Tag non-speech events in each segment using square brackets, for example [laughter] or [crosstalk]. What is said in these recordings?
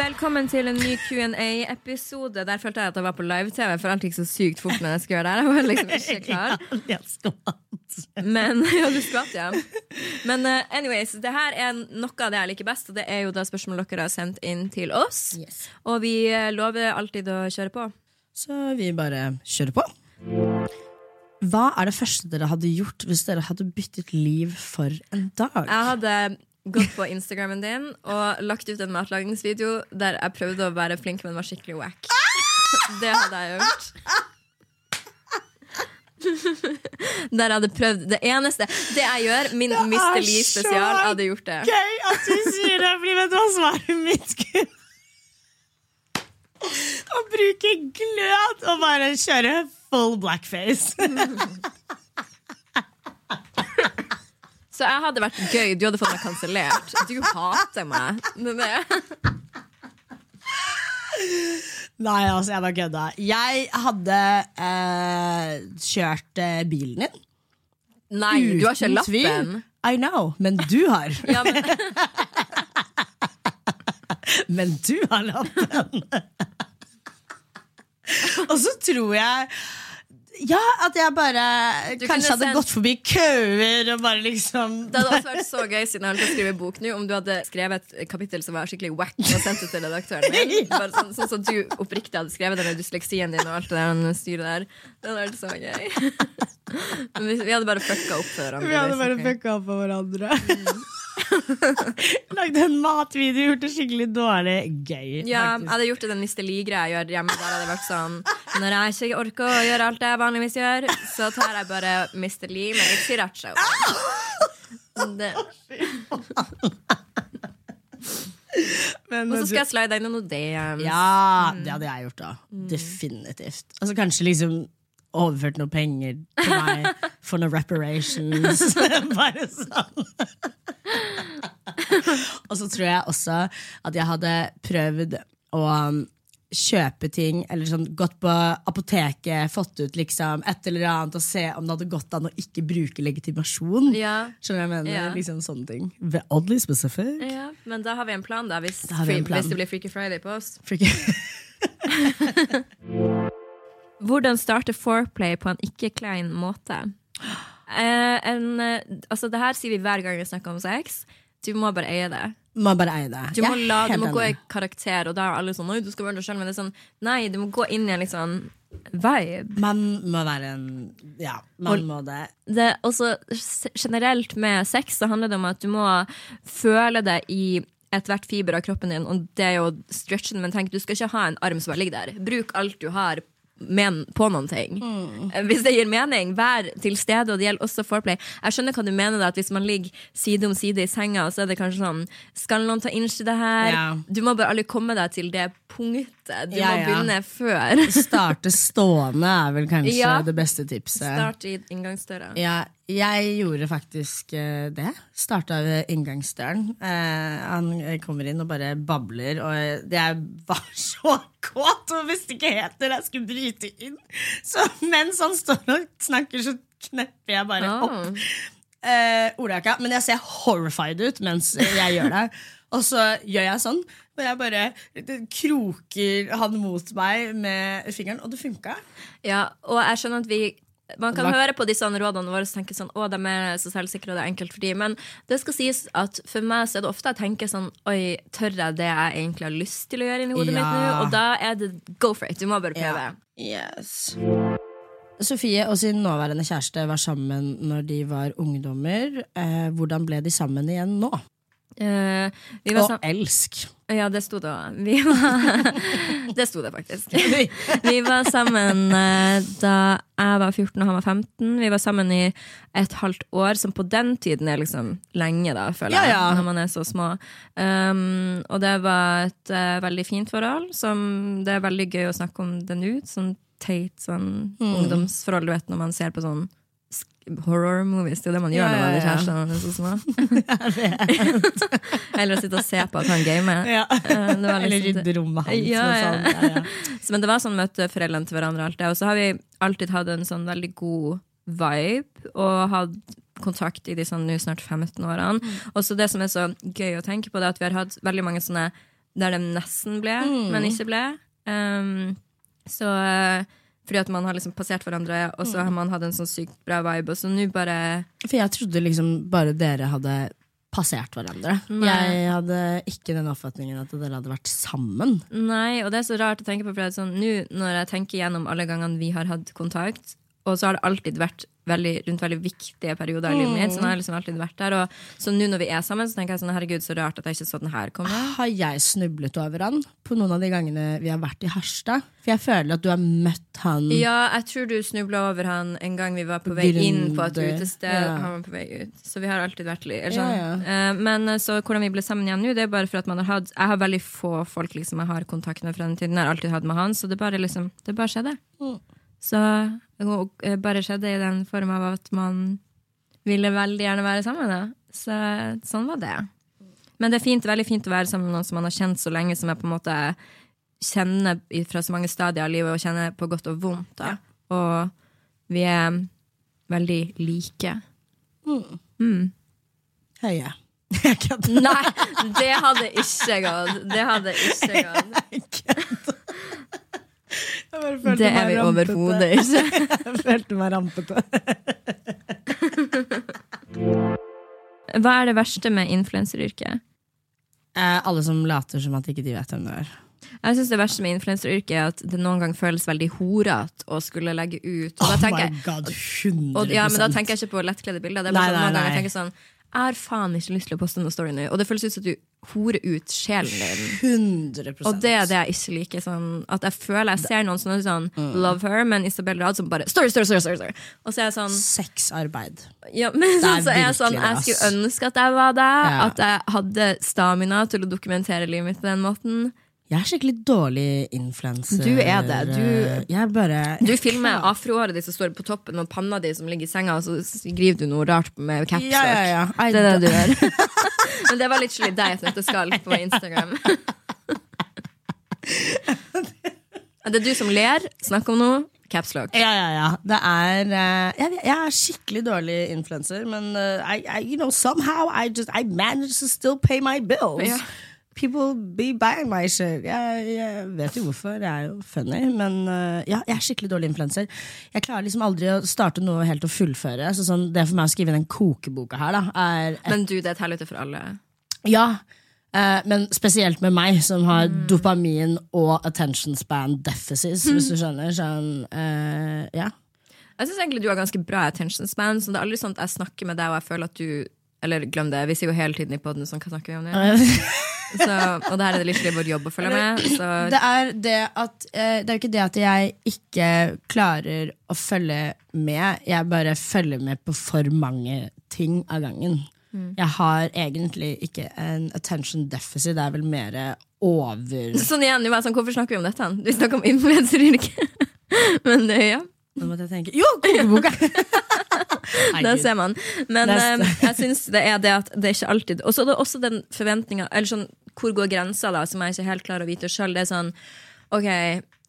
Velkommen til en ny Q&A-episode. Der følte jeg at jeg var på live-TV, for alt gikk så sykt fort når jeg skulle gjøre det. Jeg var liksom ikke [laughs] klar. Jeg skvatt. Men, [laughs] ja, du skvatt, ja. Men uh, anyways, det her er noe av det jeg liker best, og det er jo da spørsmål dere har sendt inn til oss. Yes. Og vi eh, lover alltid å kjøre på. Så vi bare kjører på. Hva er det første dere hadde gjort hvis dere hadde byttet liv for en dag? Jeg hadde gått på Instagrammen din og lagt ut en matlagningsvideo der jeg prøvde å være flink, men var skikkelig wack. [laughs] Det hadde jeg gjort. Der jeg hadde prøvd Det eneste Det jeg gjør, min er Mr. Lee-spesial, hadde gjort det. Gøy at du sier det, fordi vet du hva svaret mitt skulle Å bruke glød og bare kjøre full blackface. [laughs] Så jeg hadde vært gøy. Du hadde fått meg kansellert. Du hater meg. Nei, altså, jeg bare kødda. Jeg hadde eh, kjørt eh, bilen din. Nei, du har ikke Uten tvil. lappen. I know, men du har. [laughs] Ja, men, [laughs] Men du har lappen. Og så tror jeg Ja, at jeg bare Du kanskje hadde sendt- gått forbi køer og bare liksom det hadde også vært så [laughs] gøy siden jeg har på å skrive bok nå, om du hadde skrevet et kapittel som var skikkelig wack og sendt det til redaktøren min. [laughs] Bare sånn, sånn som du oppriktig hadde skrevet med dysleksien din og alt det der styret der. Det hadde vært så gøy. [laughs] Men vi, vi hadde bare fucka opp for hverandre. Vi hadde bare fucka opp for hverandre. [laughs] Lagde en matvideo, gjort det skikkelig dårlig. Gøy. Ja, jeg hadde gjort det den Mr. Lee-greia jeg gjør hjemme. Der hadde vært sånn Når jeg ikke orker å gjøre alt det jeg vanligvis gjør, så tar jeg bare Mr. Lee med litt siracha. Men- Og så skal jeg slide inn noen DMs. Ja, det hadde jeg gjort, da. Definitivt. Altså Kanskje liksom overført noe penger til meg for noen reparations. [laughs] Bare sånn. Og så tror jeg også at jeg hadde prøvd å um, kjøpe ting, eller sånn gått på apoteket, fått ut liksom et eller annet, og se om det hadde gått an å ikke bruke legitimasjon. Ja. Skjønner jeg mener? Ja. Liksom sånne ting. Oddly specific. Ja, men da har vi en plan, da. Hvis, Da en plan. hvis det blir Freaky Friday på oss. Freaky. [laughs] [laughs] Hvordan starte foreplay på en ikke-klein måte? Eh, en, eh, altså, det her sier vi hver gang vi snakker om sex. Du må bare eie det. Må bare eie det. Du må, la, du må gå i karakter, og da er alle sånn Oi, du skal være deg selv. Men det er sånn, nei, du må gå inn i en litt sånn vibe. Man må være en Ja, man må det. det også generelt med sex så handler det om at du må føle det i ethvert fiber av kroppen din. Og det er jo stretchen, men tenk, du skal ikke ha en arm som bare ligger der. Bruk alt du har men, på noen ting. Mm. Hvis det gir mening, vær til stede, og det gjelder også foreplay. Jeg skjønner hva du mener, da, at hvis man ligger side om side i senga, så er det kanskje sånn Skal noen ta inch i det her? Ja. Du må bare aldri komme deg til det punktet. Du Ja, må ja. begynne før. [laughs] Starte stående er vel kanskje Ja. det beste tipset. Start i inngangsdøra. Ja, jeg gjorde faktisk eh, det. Starta ved inngangsdøren. Eh, han kommer inn og bare babler, og jeg [laughs] var så kåt og visste ikke helt når jeg skulle bryte inn. Så mens han står og snakker, så knepper jeg bare Ah. opp eh, ordjakka. Men jeg ser horrified ut mens jeg gjør det. Og så gjør jeg sånn, og jeg bare kroker han mot meg med fingeren, og det funka. Ja, og jeg skjønner at vi man kan høre på disse rådene våre og tenke sånn, å, de er så selvsikre og det er enkelt for dem. Men det skal sies at for meg så er det ofte jeg tenker sånn Oi, tør jeg det jeg egentlig har lyst til å gjøre inni hodet mitt nå? Og da er det go for it. Du må bare prøve. Yes. Sofie og sin nåværende kjæreste var sammen når de var ungdommer. Eh, hvordan ble de sammen igjen nå? Vi var Og elsk. Ja, det sto det òg. Var [laughs] Det sto det faktisk. [laughs] Vi var sammen eh, da jeg var 14 og han var 15. Vi var sammen i et halvt år, som på den tiden er liksom lenge, da, føler jeg. Ja, ja. Når man er så små. Um, og det var et uh, veldig fint forhold. Som det er veldig gøy å snakke om det nå. Sånn teit sånn Mm. ungdomsforhold, du vet, når man ser på sånn horror movies. Det er jo det man gjør Ja, når man er ja. når man er så små. [laughs] [laughs] Eller å sitte og se på at han gamer. Ja. Eh, Eller liksom- rydde rommet hans. Ja, ja. sånn. [laughs] Så, Men det var sånn møte foreldrene til hverandre. og så har vi alltid hatt en sånn veldig god vibe og hatt kontakt i de sånn nå snart 15 årene. Og så det som er så gøy å tenke på, det er at vi har hatt veldig mange sånne der de nesten ble, men ikke ble. Um, så eh, fordi at man har liksom passert hverandre, og så har man hatt en sånn sykt bra vibe, og så nå bare For jeg trodde liksom bare dere hadde passert hverandre. Nei. Jeg hadde ikke den oppfatningen at dere hadde vært sammen. Nei, og det er så rart å tenke på, for det sånn, nå når jeg tenker gjennom alle gangene vi har hatt kontakt, og så har det alltid vært veldig, rundt veldig viktige perioder i livet mitt, så nå har jeg liksom alltid vært der, og så nå når vi er sammen, så tenker jeg sånn, herregud, så rart at jeg ikke så den her komme. Har jeg snublet over han på noen av de gangene vi har vært i Harstad? For jeg føler at du har møtt han Ja, jeg tror du snubla over han en gang vi var på vei inn på et utested. ja. Han var på vei ut. Så vi har alltid vært litt sånn. Ja, sånn. Eh, Men eh, så hvordan vi ble sammen igjen nå, det er bare for at man har hatt Jeg har veldig få folk liksom jeg har kontakt med fra den tiden. Jeg har alltid hatt med han, så det bare liksom Det bare skjedde. Mm. Så det eh, bare skjedde i den form av at man ville veldig gjerne være sammen. Da. Så sånn var det. Men det er fint, veldig fint å være sammen med noen som man har kjent så lenge, som jeg på en måte kjenner fra så mange stadier av livet, og kjenner på godt og vondt. Da. Og vi er veldig like. Høye. Jeg kødder. Nei, det hadde ikke gått. Det hadde ikke gått. Jeg kødder. Jeg bare følte Det er vi overhodet ikke. [laughs] Jeg følte meg rampete. [laughs] Hva er det verste med influenseryrket? Eh, alle som later som at ikke de vet hvem det er. Jeg synes Det verste med influenseryrket er at det noen gang føles veldig horete å skulle legge ut. Og da Oh my god, 100 og, ja, men da tenker jeg ikke på lettkledde bilder. Det er bare Nei, sånn, noen nei, ganger nei. jeg tenker sånn Jeg har faen ikke lyst til å poste noen story nå. Og det føles ut som at du horer ut sjelen din. 100 Og det er det jeg ikke liker. Sånn, at jeg føler jeg ser noen som er sånn Mm. love her, men Isabel Rad som bare story, story, story, story. Og så er jeg sånn Sexarbeid. ja, men er så er jeg sånn Jeg skulle ønske at jeg var det. Ja. At jeg hadde stamina til å dokumentere livet mitt på den måten. Jeg er skikkelig dårlig influenser. Du er det. Du- Jeg bare Du filmer afrohåret ditt som står på toppen, og panna di som ligger i senga, og så skriver du noe rart med caps Ja, ja, ja. Det er det du gjør. [laughs] Men det var slik deg heter Skalk på Instagram. [laughs] Det er du som ler. Snakk om noe. Capslock. Ja, ja, ja. Det er uh, jeg, jeg er skikkelig dårlig influenser, men uh, I, I, you know, somehow I just I manage to still pay my bills. Ja. People be buying my shit. Jeg, jeg vet jo hvorfor, jeg er jo funny, men eh, ja, jeg er skikkelig dårlig influenser. Jeg klarer liksom aldri å starte noe helt og fullføre. Så sånn, det for meg å skrive den kokeboka her, da, er Men du, det er et helvete for alle. Ja, eh, men spesielt med meg, som har Mm. dopamin og attention span deficits, hvis du [laughs] skjønner. Sånn, eh, ja. Jeg syns egentlig du har ganske bra attention span, så det er aldri sånn at jeg snakker med deg og jeg føler at du Eller glem det, vi sier jo hele tiden i poden sånn, hva snakker vi om det? [laughs] Så, og det her er det literally vår jobb å følge med. Så Det er det at eh, Det er jo ikke det at jeg ikke klarer å følge med, jeg bare følger med på for mange ting av gangen. Mm. Jeg har egentlig ikke en attention deficit, det er vel mer over [laughs] Sånn igjen, sånn, Hvorfor snakker vi om dette? Vi snakker om influenseryrket. [laughs] Men eh, ja, Nå måtte jeg tenke Jo, kokeboka! [laughs] Det ser man. Men eh, jeg syns det er det at det er ikke alltid Og så er det også den forventninga Eller sånn, hvor går grensa, da, som jeg ikke helt klarer å vite sjøl. Det er sånn Ok,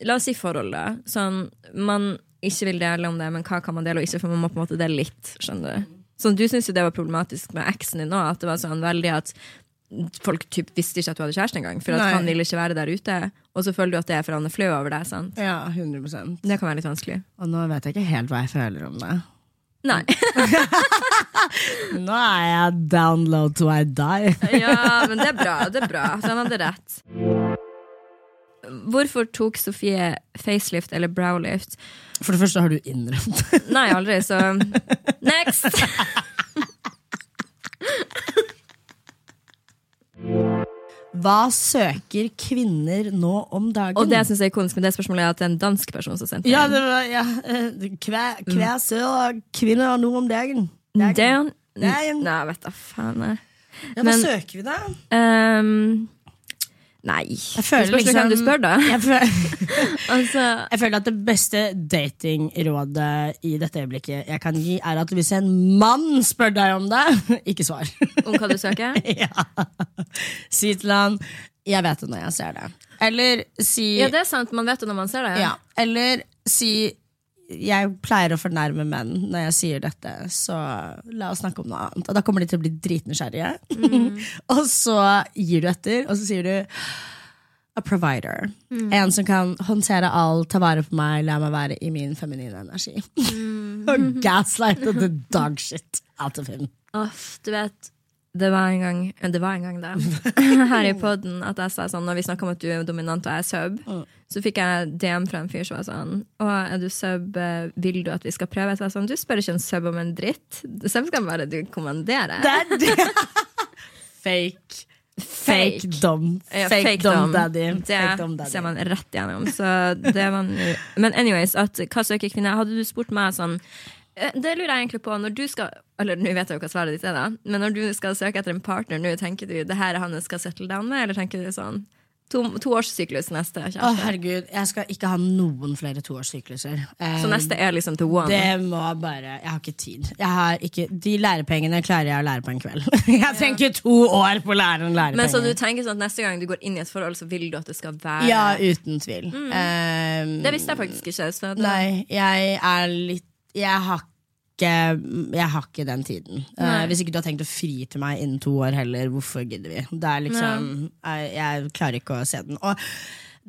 la oss si forhold, da. Sånn, man ikke vil dele om det, men hva kan man dele og ikke, for man må på en måte dele litt. skjønner Du Sånn, du syns jo det var problematisk med eksen din òg, at det var sånn veldig at folk typ visste ikke at du hadde kjæreste engang, for han ville ikke være der ute. Og så føler du at det er for han er flau over deg. sant? Ja, 100% Det kan være litt vanskelig. Og nå vet jeg ikke helt hva jeg føler om det. Nei. [laughs] Nå er jeg down low to I die. [laughs] Ja, men det er bra. det er bra Så han hadde rett. Hvorfor tok Sofie facelift eller browlift? For det første har du innrømt. [laughs] Nei, aldri, så Next! Hva søker kvinner nå om dagen? Og det synes jeg er ikonisk, men det spørsmålet er at det er en dansk person som sendte ja, det var, ja, Hva, hver, hver sør kvinner nå om dagen. Det er en Dagen. Nei, vet da faen. Ja, hva Men- søker vi da? Ehm, nei. Jeg føler det spørs liksom hvem du spør, da. Jeg føler, [laughs] Altså, jeg føler at det beste datingrådet i dette øyeblikket jeg kan gi, er at hvis en mann spør deg om det, [laughs] ikke svar. om hva du søker? [laughs] ja. Si til han 'jeg vet det når jeg ser det'. Eller si Ja, det er sant. Man vet det når man ser det. Ja, eller si jeg pleier å fornærme menn når jeg sier dette, så la oss snakke om noe annet. Og da kommer de til å bli dritnysgjerrige. [laughs] og så gir du etter, og så sier du a provider. En som kan håndtere alt, ta vare på meg, la meg være i min feminine energi. [laughs] og gaslight the dog shit out of him. Uff, du vet det var en gang Det var en gang da [laughs] her i poden at jeg sa sånn når vi snakka om at du er dominant og jeg er sub, så fikk jeg DM fra en fyr som var sånn Å, er du sub, eh, vil du at vi skal prøve? Jeg sa sånn, du spør ikke en sub om en dritt. Sub skal bare du kommandere. Det er! [laughs] Fake. Fake dom. Fake, Fake, dom daddy. Det Fake ser man rett gjennom. Så det var Men anyways, at hva søker kvinner? Hadde du spurt meg sånn eh, det lurer jeg egentlig på når du skal Eller nå vet jeg jo hva svaret ditt er, da. Men når du skal søke etter en partner nå, tenker du det her er han jeg skal settle down med, eller tenker du sånn to, toårssyklus neste Å, kjæreste? herregud. Jeg skal ikke ha noen flere toårssykluser. Um, Så neste er liksom til one? Det må bare Jeg har ikke tid. Har ikke, de lærepengene klarer jeg å lære på en kveld. [laughs] Jeg trenger ikke to år på å lære en Men så du tenker sånn at neste gang du går inn i et forhold, så vil du at det skal være Ja, uten tvil. Eh, Det visste jeg faktisk ikke. Så det, Nei, jeg er litt Jeg har ikke jeg har ikke den tiden. Uh, hvis ikke du har tenkt å fri til meg innen to år heller, hvorfor gidder vi? Det er liksom jeg, jeg klarer ikke å se den. Og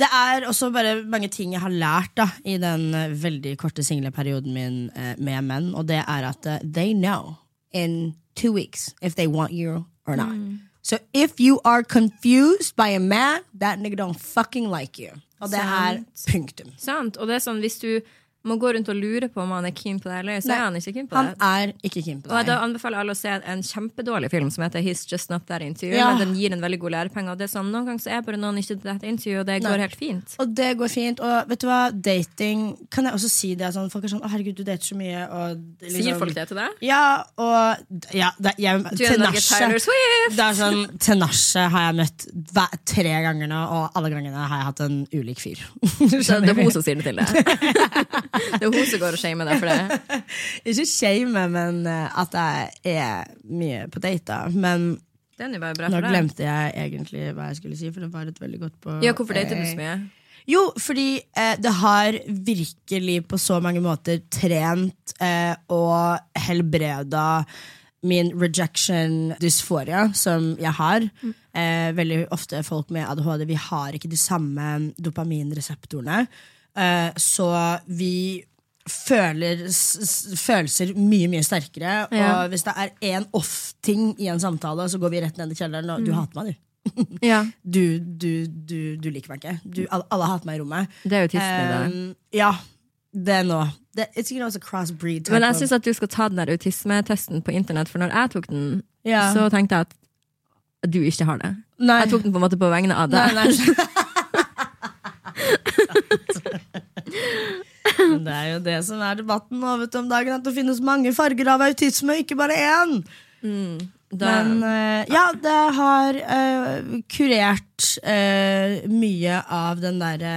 det er også bare mange ting jeg har lært da i den eh, veldig korte singleperioden min eh, med menn, og det er at uh, they know in two weeks if they want you or not. So if you are confused by a man, that nigga don't fucking like you. Og det er punktum. Sant? Og det er sånn, hvis du må gå rundt og lure på om han er keen på det eller så Nei, er han ikke keen på Han det. er ikke keen på det. Og Da anbefaler alle å se en kjempedårlig film som heter He's Just Not That Into You. Ja. Men den gir en veldig god lærepenge. Og det er sånn, Noen ganger så er bare noen ikke that into you, og det går helt fint. Og det går fint. Og vet du hva, dating Kan jeg også si det? Sånn, folk er sånn 'Å, herregud, du dater så mye', og liksom- Sier folk det til deg? Ja, og ja, det, jeg, Du er Norge Tyler Swift! Det er sånn, Tenasje har jeg møtt tre ganger nå, og alle gangene har jeg hatt en ulik fyr. [laughs] Så det er hun som sier det til deg. [laughs] Det er hun som går og shamer deg for det. [laughs] Ikke shame, men eh, at jeg er mye på date. Men nå glemte jeg egentlig hva jeg skulle si, for det var et veldig godt på Ja, hvorfor dater du så mye? Jo, fordi eh, det har virkelig på så mange måter trent eh, og helbreda min rejection dysphoria som jeg har. Eh, veldig ofte folk med ADHD vi har ikke de samme dopaminreseptorene. Eh, så vi føler følelser mye, mye sterkere. Ja. Og hvis det er én off-ting i en samtale, så går vi rett ned i kjelleren og du hater meg, du. [laughs] Ja, Du, du, du, du liker meg ikke. Du, alle, alle hater meg i rommet. Det er jo det. Um, ja, det er nå. Det, it's, you know, it's a Men jeg syns at du skal ta den der autismetesten på internett, for når jeg tok den, Ja. så tenkte jeg at du ikke har det. Nei. Jeg tok den på en måte på vegne av Nei, deg. nei. Men [laughs] [laughs] det er jo det som er debatten nå vet du, om dagen, at det finnes mange farger av autisme, ikke bare én. Da, Men uh, ja, det har uh, kurert uh, mye av den derre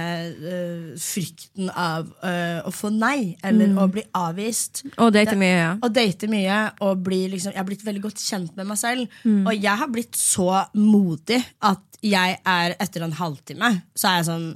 frykten av å få nei, eller å bli avvist. og date mye, ja. Og date mye. Og bli liksom, jeg har blitt veldig godt kjent med meg selv. Og jeg har blitt så modig at jeg er etter en halvtime Så er jeg sånn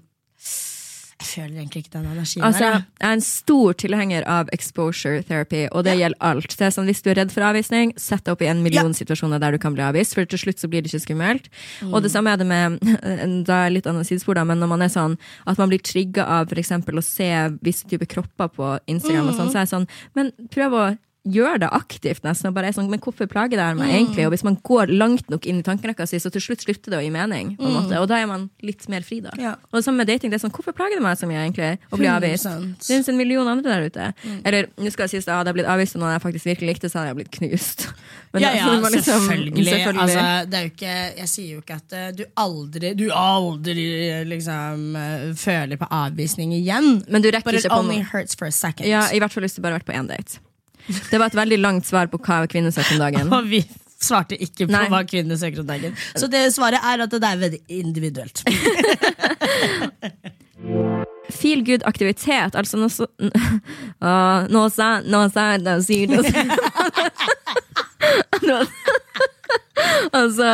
Jeg føler egentlig ikke den energien Altså, der. jeg er en stor tilhenger av exposure therapy, og det gjelder alt. Det er sånn, Hvis du er redd for avvisning, sett deg opp i en million situasjoner der du kan bli avvist, for til slutt så blir det ikke skummelt. Mm. Og det samme er det med [laughs] da er litt annet sidespor, da, men når man er sånn at man blir trigga av eksempel å se visse typer kropper på Instagram, og Mm. sånn, så er det sånn Men prøv å gjøre det aktivt, nesten. Og bare er sånn, men hvorfor plager det her meg egentlig? Og hvis man går langt nok inn i tankerekka si, så til slutt slutter det å gi mening. På en måte. Og da er man litt mer fri, da. Mm. Ja. Og det samme med dating. det er sånn, Hvorfor plager det meg så mye egentlig å bli avvist? 100%. Det finnes en million andre der ute. Eller nå skal jeg si at hadde jeg blitt avvist av noen jeg faktisk virkelig likte, så hadde jeg blitt knust. [laughs] Men ja, ja, det liksom- selvfølgelig. selvfølgelig. Altså, det er jo ikke, jeg sier jo ikke at eh, du aldri Du aldri liksom eh, føler på avvisning igjen. Men du rekker But ikke på only noe. hurts for a second. Ja, I hvert fall hvis du bare har vært på én date. Det var et veldig langt svar på hva kvinner søker om dagen. [laughs] Og vi svarte ikke på Nei. hva kvinner søker om dagen. Så det svaret er at det er veldig individuelt. [laughs] Feel good aktivitet, altså noe så [laughs] uh, Noe sa noe sa noe Nå- Altså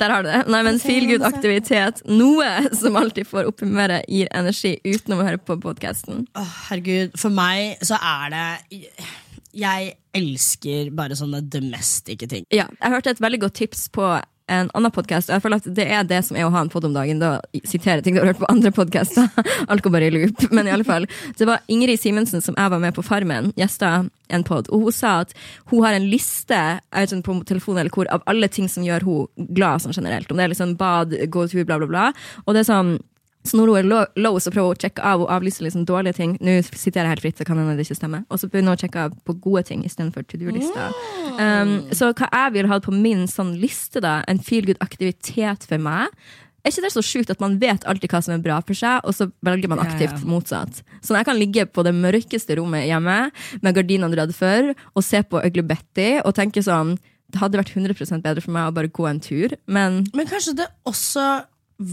Der har du det. Nei, men feel good aktivitet. Noe som alltid får opp humøret, gir energi utenom å høre på podkasten. Oh, herregud, for meg så er det Jeg elsker bare sånne domestiske ting. Ja, jeg hørte et veldig godt tips på en annen podkast. Jeg føler at det er det som er å ha en pod om dagen. Da siterer ting du har hørt på andre podkaster. [laughs] Alt går bare i loop. Men i alle fall. Det var Ingrid Simensen som jeg var med på Farmen, gjesta en pod, og hun sa at hun har en liste jeg vet ikke, på telefonen eller hvor, av alle ting som gjør hun glad sånn generelt. Om det er liksom bad, gåtur, bla, bla, bla. Og det er sånn så når hun er low, low så prøver hun å sjekke av og avlyse liksom dårlige ting. Nå sitter jeg helt fritt, så kan hende det ikke stemme. Og så begynner hun å sjekke av på gode ting istedenfor to do-lista. Um, så hva jeg vil ha på min sånn liste, da, en feel good-aktivitet for meg er ikke det så sjukt at man vet alltid hva som er bra for seg, og så velger man aktivt Ja, ja. motsatt? Så jeg kan ligge på det mørkeste rommet hjemme med gardinene dratt for og se på Ugly Betty og tenke sånn Det hadde vært 100% bedre for meg å bare gå en tur, men Men kanskje det også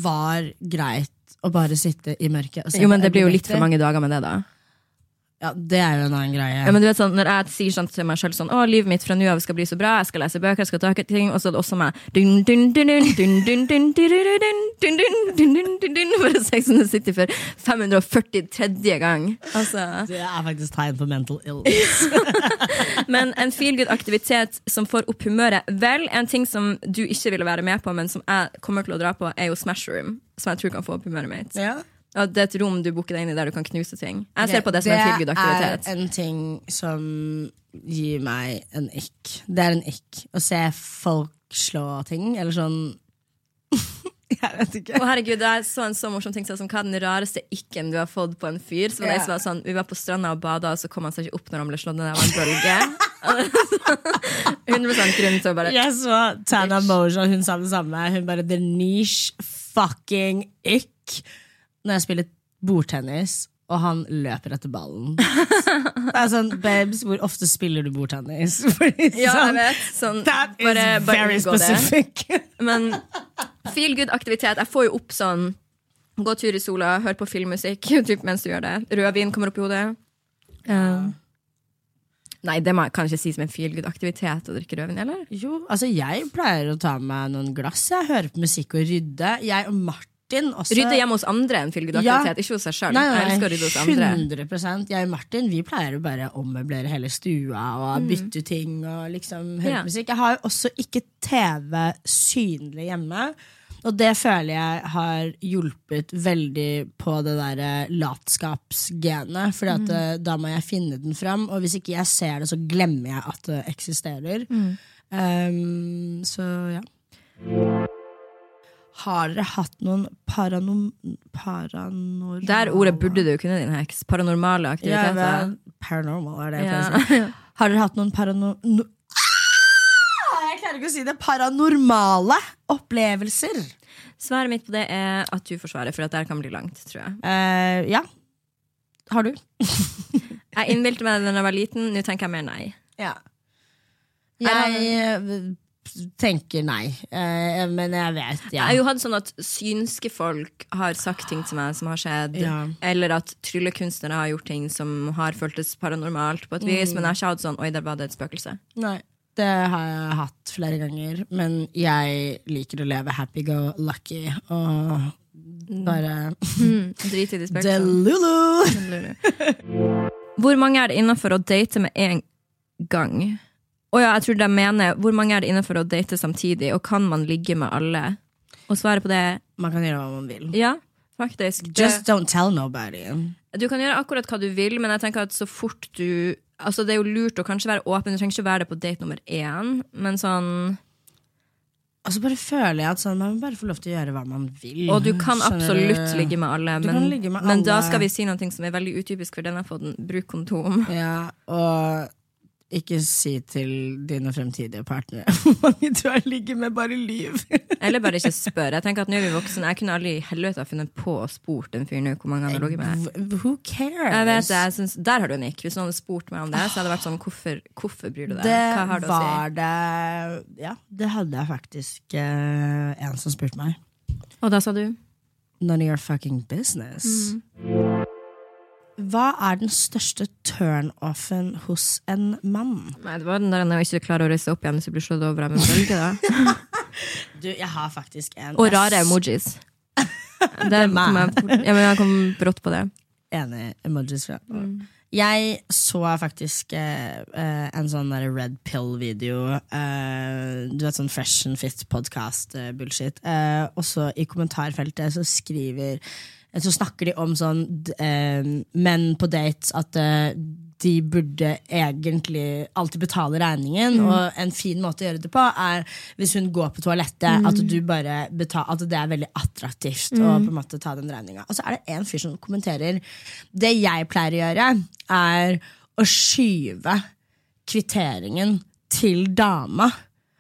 var greit å bare sitte i mørket jo, men det blir jo litt for mange dager med det, da. Ja, Det er jo en annen greie. Ja, men du vet sånn, Når jeg sier sånn til meg sjøl sånn, å, livet mitt fra nå av skal bli så bra, jeg skal lese bøker, jeg skal ta ting, og så er det også meg For å se som det sitter for 543. gang. Altså. Det er faktisk tegn på mental ill men en feelgood-aktivitet som får opp humøret Vel, en ting som du ikke ville være med på, men som jeg kommer til å dra på, er jo Smash Room. Som jeg tror kan få opp humøret mitt. Ja. Ja, det er et rom du booker deg inn i der du kan knuse ting. Jeg ser på det som en feel aktivitet. Det er en ting som gir meg en ikk. Det er en ikk. Å se folk slå ting, eller sånn [laughs] Jeg vet ikke. Å herregud, Jeg så en så morsom ting sånn som Hva er den rareste ikke-en du har fått på en fyr? Så var det en som var sånn, Vi var på stranda og bada, og så kom han seg ikke opp når han ble slått ned av en bølge. [laughs] 100 grunn til å bare Jeg så Tana Mojo, hun sa det samme. Hun bare the niche fucking ick. Når jeg spiller bordtennis, og han løper etter ballen. [laughs] Det er sånn, babes, hvor ofte spiller du bordtennis? [laughs] Fordi Ja, jeg sånn, vet. Sånn, That is bare, bare very det. specific. [laughs] Men feel good-aktivitet Jeg får jo opp sånn Gå tur i sola, hør på filmmusikk typ, mens du gjør det. Rødvin kommer opp i hodet. Uh, nei, det må jeg kan ikke si som en feel good-aktivitet å drikke rødvin, eller? Jo, altså jeg pleier å ta med noen glass. Jeg hører på musikk og rydde. Jeg og Martin også. Rydde hjemme hos andre en fylgudaktivitet, good-aktivitet, ikke hos seg sjøl. Jeg elsker å rydde hos andre. 100 Jeg og Martin vi pleier å bare ommøblere hele stua og bytte ting og liksom høre Mm. Ja. musikk. Jeg har jo også ikke TV synlig hjemme. Og det føler jeg har hjulpet veldig på det der eh, latskapsgenet. For Mm. eh, da må jeg finne den fram, og hvis ikke jeg ser det, så glemmer jeg at det eksisterer. Mm. Um, så ja. Har dere hatt noen paranom... Paranormale Det er ordet burde du kunne, din heks. Paranormale ja, aktiviteter. vel, Paranormal er det Ja. si. [laughs] Har dere hatt noen paranorm... No Ah! jeg klarer ikke å si det. Paranormale opplevelser. Svaret mitt på det er at du forsvarer, for at der kan bli langt, tror jeg. Uh, ja. Har du? [laughs] Jeg innbilte meg det da jeg var liten, nå tenker jeg mer nei. Ja. Jeg eh, tenker nei, eh, men jeg vet, ja. Jeg har jo hatt sånn at synske folk har sagt ting til meg som har skjedd, Ja. eller at tryllekunstnere har gjort ting som har føltes paranormalt på et vis, men jeg har ikke hatt sånn oi, der var det et spøkelse. Nei, det har jeg hatt flere ganger. Men jeg liker å leve happy go lucky og bare Drit i de spøkelsene. [laughs] Delulu! Hvor mange er det innafor å date med en gang? Å ja, jeg tror de mener hvor mange er det innenfor å date samtidig, og kan man ligge med alle? Og svaret på det Man kan gjøre hva man vil. ja, faktisk. Just don't tell nobody. Du kan gjøre akkurat hva du vil, men jeg tenker at så fort du Altså Det er jo lurt å kanskje være åpen, du trenger ikke være det på date nummer én, men sånn Og så bare føler jeg at sånn, man må bare få lov til å gjøre hva man vil. Og du kan absolutt ligge med alle, Du men, kan ligge med men da skal vi si noe som er veldig utypisk for denne poden. Bruk kondom. Ja, og ikke si til dine fremtidige partnere [laughs] hvor mange du har ligget med, bare lyv. [laughs] Eller bare ikke spør. Jeg tenker at nå er vi voksne Jeg kunne aldri i helvete ha funnet på å spurt en fyr nå hvor mange han har ligget med. Who cares? Jeg vet det, jeg synes, Der har du en ikk. Hvis noen hadde spurt meg om det, så hadde det vært sånn hvorfor, hvorfor bryr du deg? Det Hva har du å si? det Ja, det hadde jeg faktisk uh, en som spurte meg. Og da sa du? None of your fucking business. Mm. Hva er den største turn-offen hos en mann? Nei, det var den der når jeg ikke klarer å reise opp igjen hvis du blir slått over av en bølge. da [laughs] Du, jeg har faktisk en Og rare emojis. [laughs] Det kom jeg, ja, men jeg kom brått på det. Enig emojis fra. Jeg så faktisk eh, eh, en sånn der red pill-video. eh, du vet sånn Fresh and Fit podcast-bullshit. Eh, og så i kommentarfeltet så skriver eh, Så snakker de om sånn eh, menn på dates at eh, de burde egentlig alltid betale regningen. Og en fin måte å gjøre det på er hvis hun går på toalettet, at du bare betal, at det er veldig attraktivt å på en måte ta den regninga. Og så er det en fyr som kommenterer Det jeg pleier å gjøre, er å skyve kvitteringen til dama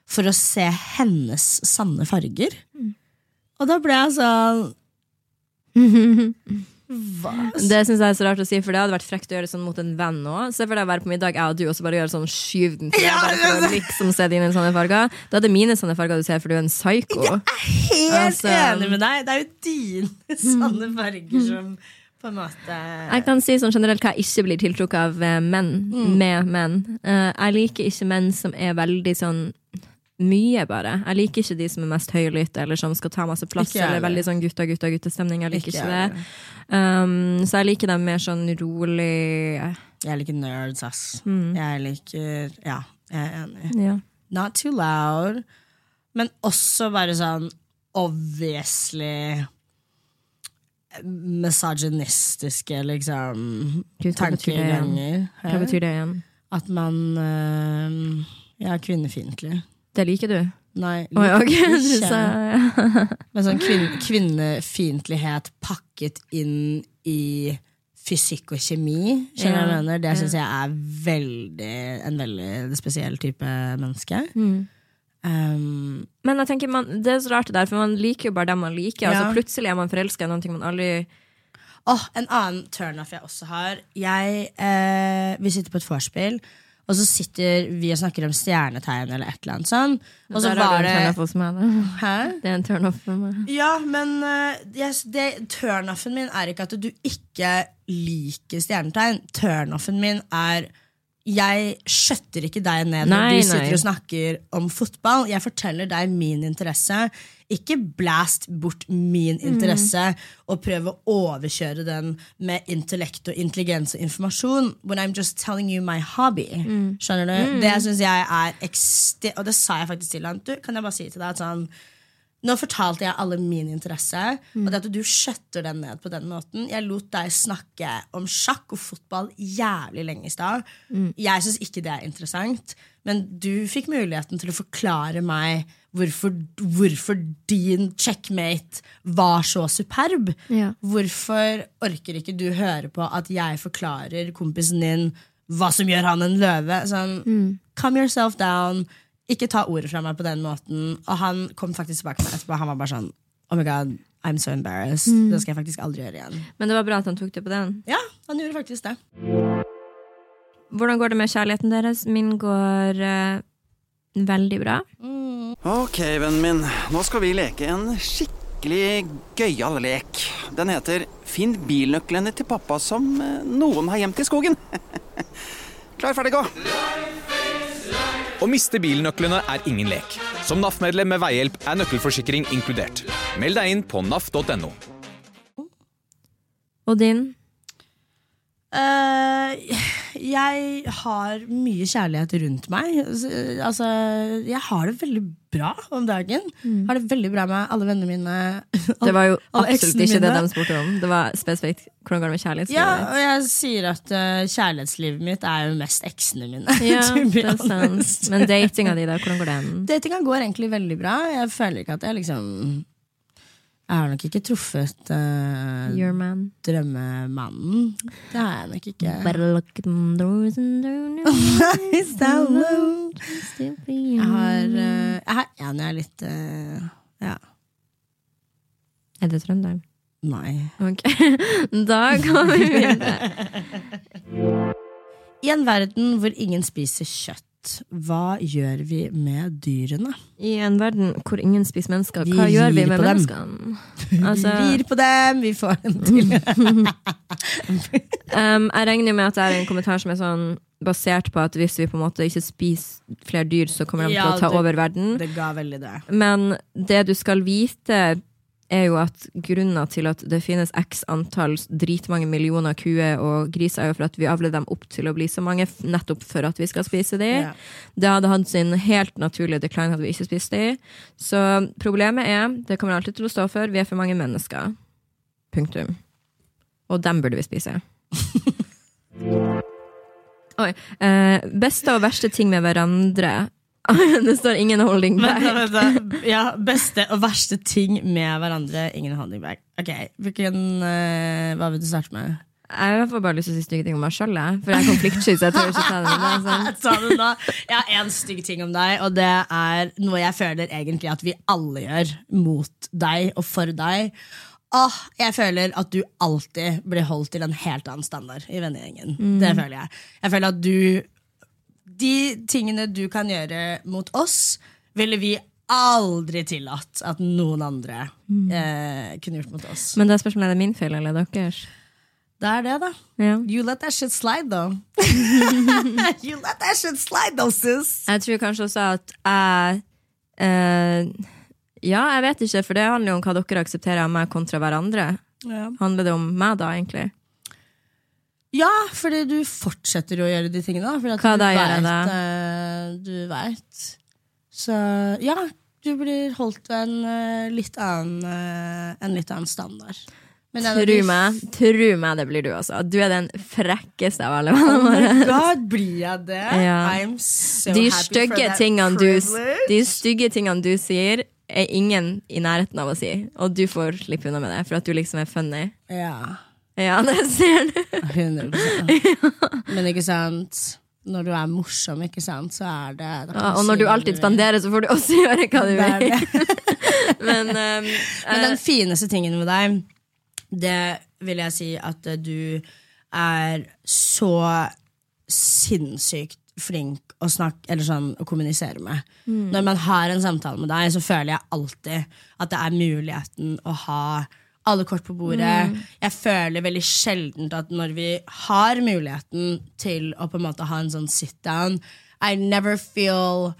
for å se hennes sanne farger. Og da ble jeg sånn Hva? Det synes jeg er så rart å si, for det hadde vært frekt å gjøre sånn mot en venn òg. Se for deg å være på middag, jeg og du, og så bare gjøre sånn skyv den til Ja, bare for å liksom se dine sånne farger. Da er det mine sånne farger du ser, for du er en psyko. Helt Altså- enig med deg! Det er jo dine [laughs] sånne farger som på en måte Jeg kan si sånn generelt hva jeg ikke blir tiltrukket av menn. menn med menn. Eh, jeg liker ikke menn som er veldig sånn mye, bare. Jeg liker ikke de som er mest høylytte, eller som skal ta masse plass, Ikke eller veldig sånn gutta, gutta, guttestemning. Jeg liker Ikke ikke, det. Um, så jeg liker dem mer sånn rolig Jeg liker nerds, ass. Mm. Jeg liker Ja, jeg er enig. Ja. Not too loud, men også bare sånn obviously misogynistiske, liksom, Gud, tankeganger. Hva betyr det igjen? At man uh, Ja, kvinnefiendtlig. Det liker du? Nei, liker ja, okay. ikke. sa, ja. [laughs] Men sånn kvin kvinnefiendtlighet pakket inn i fysikk og kjemi, skjønner jeg Ja, mener? Det syns jeg er veldig, en veldig spesiell type menneske. Mm. Um, Men jeg tenker man, det er så rart det der, for man liker jo bare dem man liker. Ja. Altså, plutselig er man forelska i noe man aldri oh, en annen turnoff jeg også har. Jeg, eh, vi sitter på et vorspiel, og så sitter vi og snakker om stjernetegn eller et eller annet sånn. Og så Der var det turnoff hos meg. Da. Hæ? Det er en turnoff for meg. Ja, men eh, yes, turnoffen min er ikke at du ikke liker stjernetegn. Turnoffen min er jeg skjøtter ikke deg ned når Nei, du sitter nei. og snakker om fotball. Jeg forteller deg min interesse. Ikke blast bort min Mm. interesse og prøv å overkjøre den med intellekt og intelligens og informasjon. When I'm just telling you my hobby. Mm. Skjønner du? Det syns jeg er ekstremt Og det sa jeg faktisk til han. Du, kan jeg bare si til deg at sånn nå fortalte jeg alle min interesse, og det at du skjøtter den ned på den måten Jeg lot deg snakke om sjakk og fotball jævlig lenge i stad. Jeg syns ikke det er interessant, men du fikk muligheten til å forklare meg hvorfor, hvorfor din checkmate var så superb. Ja. Hvorfor orker ikke du høre på at jeg forklarer kompisen din hva som gjør han en løve? Sånn, Calm yourself down. Ikke ta ordet fra meg på den måten. Og han kom faktisk tilbake til meg etterpå. Han var bare sånn Oh my god, I'm so embarrassed. Det skal jeg faktisk aldri gjøre igjen. Men det var bra at han tok det på den. Ja, han gjorde faktisk det. Hvordan går det med kjærligheten deres? Min går uh, veldig bra. Ok, vennen min. Nå skal vi leke en skikkelig gøyal lek. Den heter Finn bilnøklene til pappa som eh, noen har gjemt i skogen. [laughs] Klar, ferdig, gå! Å miste bilnøklene er ingen lek. Som NAF-medlem med veihjelp er nøkkelforsikring inkludert. Meld deg inn på naf.no. Og din? Eh, jeg har mye kjærlighet rundt meg. Altså, jeg har det veldig bra om dagen. Har det veldig bra med alle vennene mine. [laughs] Det var jo absolutt ikke det de spurte om. Det var spesifikt hvordan går det med kjærlighetslivet Ja, og jeg sier at uh, kjærlighetslivet mitt er jo mest eksene mine. [laughs] Ja, det er sant. Men datinga di, da? Hvordan går den? Datinga går egentlig veldig bra. Jeg føler ikke at jeg liksom Jeg har nok ikke truffet uh, drømmemannen. Det har jeg nok ikke. [laughs] Jeg har, eh, jeg en jeg er litt uh, Ja. Er det trønderen? Nei. Ok, [laughs] da går vi videre. [laughs] I en verden hvor ingen spiser kjøtt, hva gjør vi med dyrene? I en verden hvor ingen spiser mennesker, Vi hva gjør vi med menneskene? [laughs] Altså, vi rir på dem, vi får en til [laughs] um, jeg regner med at det er en kommentar som er sånn basert på at hvis vi på en måte ikke spiser flere dyr, så kommer de Ja, til å ta det- over verden. Det ga veldig det. Men det du skal vite, er jo at grunnen til at det finnes x antall dritmange millioner kuer og griser, er jo for at vi avler dem opp til å bli så mange, nettopp for at vi skal spise dem. Ja. Det hadde hatt sin helt naturlige decline hadde vi ikke spist dem. Så problemet er, det kommer alltid til å stå for, vi er for mange mennesker. Punktum. Og dem burde vi spise. [laughs] Oi. Eh, beste og verste ting med hverandre. [laughs] det står ingen holding bag. Vent, da, vent. Ja, beste og verste ting med hverandre. Ingen holding bag. Ok, hvilken, uh, Hva vil du starte med? Jeg får bare lyst til å si stygge ting om meg sjøl, for jeg er konfliktsky. Så jeg tør ikke ta det sånn. Ta det nå. Jeg har én stygg ting om deg, og det er noe jeg føler egentlig at vi alle gjør mot deg og for deg. Åh, jeg føler at du alltid blir holdt til en helt annen standard i vennegjengen. Det føler jeg. Jeg føler at du De tingene du kan gjøre mot oss, ville vi aldri tillatt at noen andre eh, kunne gjort mot oss. Men det er spørsmålet er det min feil eller deres. Det er det, da. Yeah. You let that shit slide, though. [laughs] you let that shit slide, though, sis. Jeg tror kanskje også at jeg eh, Ja, jeg vet ikke, for det handler jo om hva dere aksepterer av meg kontra hverandre. Yeah. Handler det om meg, da, egentlig? Ja, fordi du fortsetter å gjøre de tingene. fordi Hva du da gjør jeg vet, da? eh, du veit. Så ja, du blir holdt en eh, litt annen eh, En litt annen standard. Men det er Tro meg, tru meg det blir du også. Du er den frekkeste av alle vennene Oh våre. my god, blir jeg det? Ja. I'm so De happy for stygge, that tingene du, privilege. de stygge tingene du sier, er ingen i nærheten av å si. Og du får slippe unna med det, for at du liksom er funny. Ja, Ja, det ser du. 100 Men ikke sant Når du er morsom, ikke sant, så er det Ja, og når du alltid vil. spanderer, så får du også [laughs] gjøre hva du vil. [laughs] Men, um, Men den fineste tingen med deg, det vil jeg si at eh, du er så sinnssykt flink å snakke, eller sånn, å kommunisere med. Når man har en samtale med deg, så føler jeg alltid at det er muligheten å ha alle kort på bordet. Jeg føler veldig sjeldent at når vi har muligheten til å på en måte ha en sånn sit down I never feel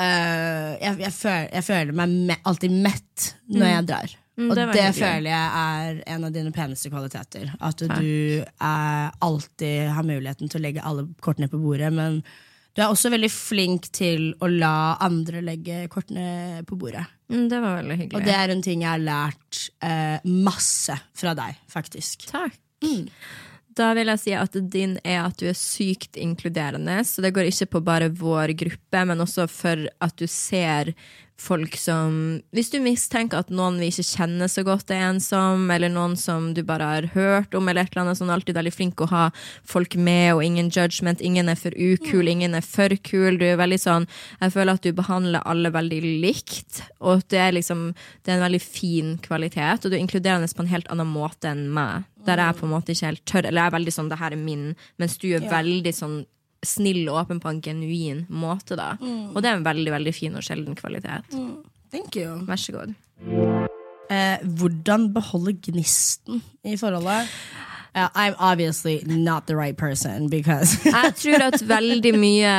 uh, jeg, jeg, føler, jeg føler meg me alltid mett når jeg drar. Mm, og det det, føler jeg er en av dine peneste kvaliteter. At du er, alltid har muligheten til å legge alle kortene på bordet. Men du er også veldig flink til å la andre legge kortene på bordet. mm, det var veldig hyggelig. Og det er en ting jeg har lært eh, masse fra deg, faktisk. Takk. Da vil jeg si at din er at du er sykt inkluderende. Så det går ikke på bare vår gruppe, men også for at du ser folk som Hvis du mistenker at noen vi ikke kjenner så godt, er ensom, eller noen som du bare har hørt om, eller et eller annet, sånn alltid veldig flink å ha folk med, og ingen judgment. Ingen er for ukul, ingen er for kul. Du er veldig sånn Jeg føler at du behandler alle veldig likt, og det er liksom Det er en veldig fin kvalitet, og du er inkluderende på en helt annen måte enn meg. Der jeg på en måte ikke helt tør, eller jeg er veldig sånn 'det her er min', mens du er veldig sånn snill og åpen på en genuin måte, da. Og det er en veldig, veldig fin og sjelden kvalitet. Thank you. Vær så god. Eh, hvordan beholde gnisten i forholdet? Uh, I'm obviously not the right person because [laughs] Jeg tror at veldig mye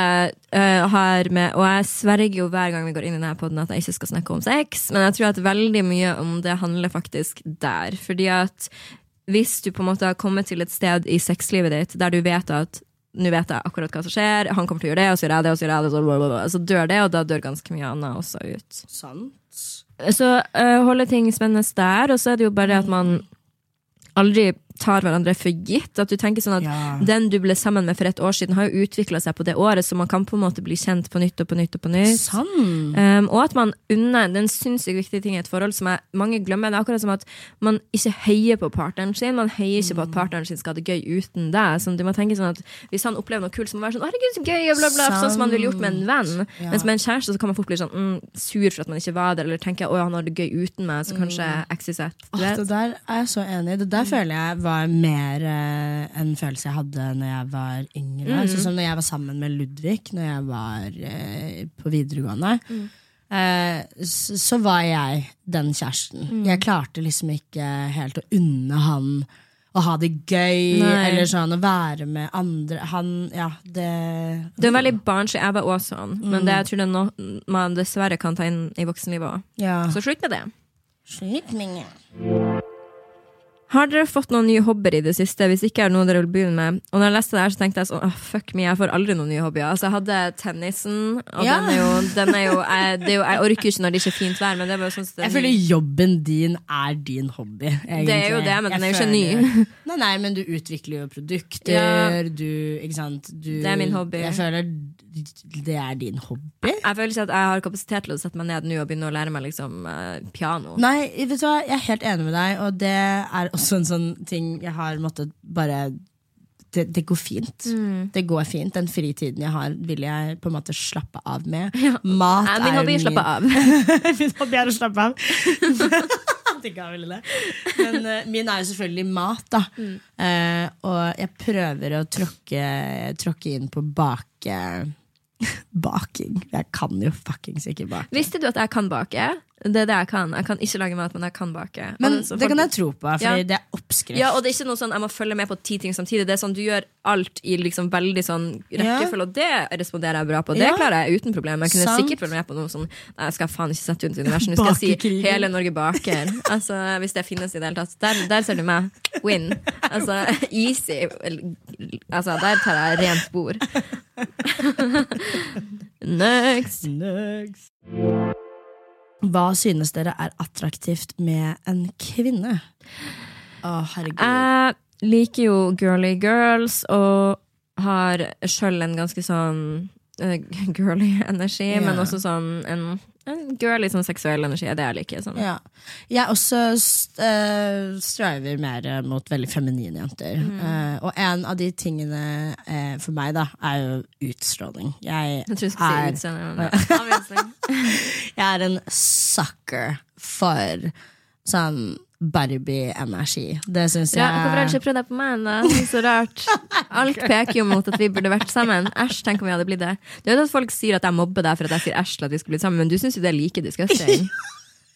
uh, har med Og jeg sverger jo hver gang vi går inn i denne podden at jeg ikke skal snakke om sex, men jeg tror at veldig mye om det handler faktisk der. Fordi at hvis du på en måte har kommet til et sted i sexlivet ditt der du vet at nå vet jeg akkurat hva som skjer, han kommer til å gjøre det, og så gjør jeg det, og så gjør jeg det, så, blablabla. så dør det, og da dør ganske mye annet også ut. Sant. Så uh, holde ting spennende der, og så er det jo bare at man aldri tar hverandre for gitt. At du tenker sånn at Ja. den du ble sammen med for et år siden, har jo utvikla seg på det året, så man kan på en måte bli kjent på nytt og på nytt og på nytt. Um, og at man unner den en sinnssykt viktige ting i et forhold som jeg, mange glemmer. Det er akkurat som at man ikke heier på partneren sin. Man heier ikke på at partneren sin skal ha det gøy uten deg. Sånn, du må tenke sånn at Hvis han opplever noe kult, så må man være sånn 'herregud, så gøy', bla, bla, sånn som man ville gjort med en venn. Ja. Mens med en kjæreste så kan man fort bli sånn mm, sur for at man ikke var der, eller tenker 'å, han har det gøy uten meg', så kanskje XYZ. Du det der er jeg så enig i. Det der føler jeg var mer eh, en følelse jeg hadde når jeg var yngre. Sånn som når jeg var sammen med Ludvig når jeg var eh, på videregående. Eh, så, så var jeg den kjæresten. Jeg klarte liksom ikke helt å unne han å ha det gøy, Nei. eller sånn å være med andre. Han, ja, det Du er veldig barnslig. Jeg var også sånn. Men Mm. det jeg tror jeg no man dessverre kan ta inn i voksenlivet òg. Ja. Så slutt med det. Slitningen. Har dere fått noen nye hobbyer i det siste? Hvis ikke er det noe dere vil begynne med. Og når jeg leste det her, så tenkte jeg sånn, oh, fuck me, jeg får aldri noen nye hobbyer. Altså, jeg hadde tennisen, og Ja. den er jo, [laughs] den er jo jeg, det er jo, jeg orker ikke når det ikke er fint vær, men det er bare sånn Jeg føler jobben din er din hobby. Egentlig. Det er jo det, men den er jo ikke ny. [laughs] Nei, nei, men du utvikler jo produkter. Ja. Du, ikke sant? Du, Det er min hobby. Jeg føler det er din hobby. Jeg føler ikke at jeg har kapasitet til å sette meg ned nå og begynne å lære meg liksom, eh, piano. Nei, vet du hva, jeg er helt enig med deg, og det er også en sånn ting jeg har måttet bare det, det går fint. Mm. Det går fint. Den fritiden jeg har, vil jeg på en måte slappe av med. Mat Nei, min er hobby slappe av. [laughs] min hobby er å slappe av. [laughs] Men uh, min er jo selvfølgelig mat, da. Mm. Uh, og jeg prøver å tråkke, tråkke inn på bake... [laughs] Baking. Jeg kan jo fuckings ikke bake. Visste du at jeg kan bake? Det er det jeg kan. Jeg kan ikke lage mat, men jeg kan bake. Men så det kan jeg tro på, for Ja. det er oppskrift. Ja, og det er ikke noe sånn jeg må følge med på ti ting samtidig. Det er sånn Du gjør alt i liksom veldig sånn rekkefølge, og det responderer jeg bra på. Det Ja. klarer jeg uten problem. Jeg kunne Sant. sikkert følge med på noe sånn Nei, jeg skal faen ikke sette ut universet. Nå skal jeg si hele Norge baker. Altså, Hvis det finnes i det hele tatt. Der, der ser du meg. Win. Altså, easy. Altså, der tar jeg rent spor. Next. [laughs] Nugs. Hva synes dere er attraktivt med en kvinne? Å, herregud. Jeg liker jo girly girls og har sjøl en ganske sånn uh, [laughs] girly energi, Ja. men også sånn en girly sånn seksuell energi er det jeg liker. Sånn. Ja. Jeg også eh, striver mer eh, mot veldig feminine jenter. Mm. Uh, og en av de tingene uh, for meg da er jo utstråling. Jeg Jeg tror jeg skulle si utseende. [laughs] jeg er en sucker for sånn Barbie-energi. Det syns jeg Ja, hvorfor har du ikke prøvd deg på meg? ennå? Så rart. [laughs] Alt peker jo mot at vi burde vært sammen. Æsj, tenk om vi hadde blitt det. Du vet at Folk sier at jeg mobber deg for at jeg sier æsj til at vi skulle blitt sammen, men du syns jo det er like disgusting. [laughs]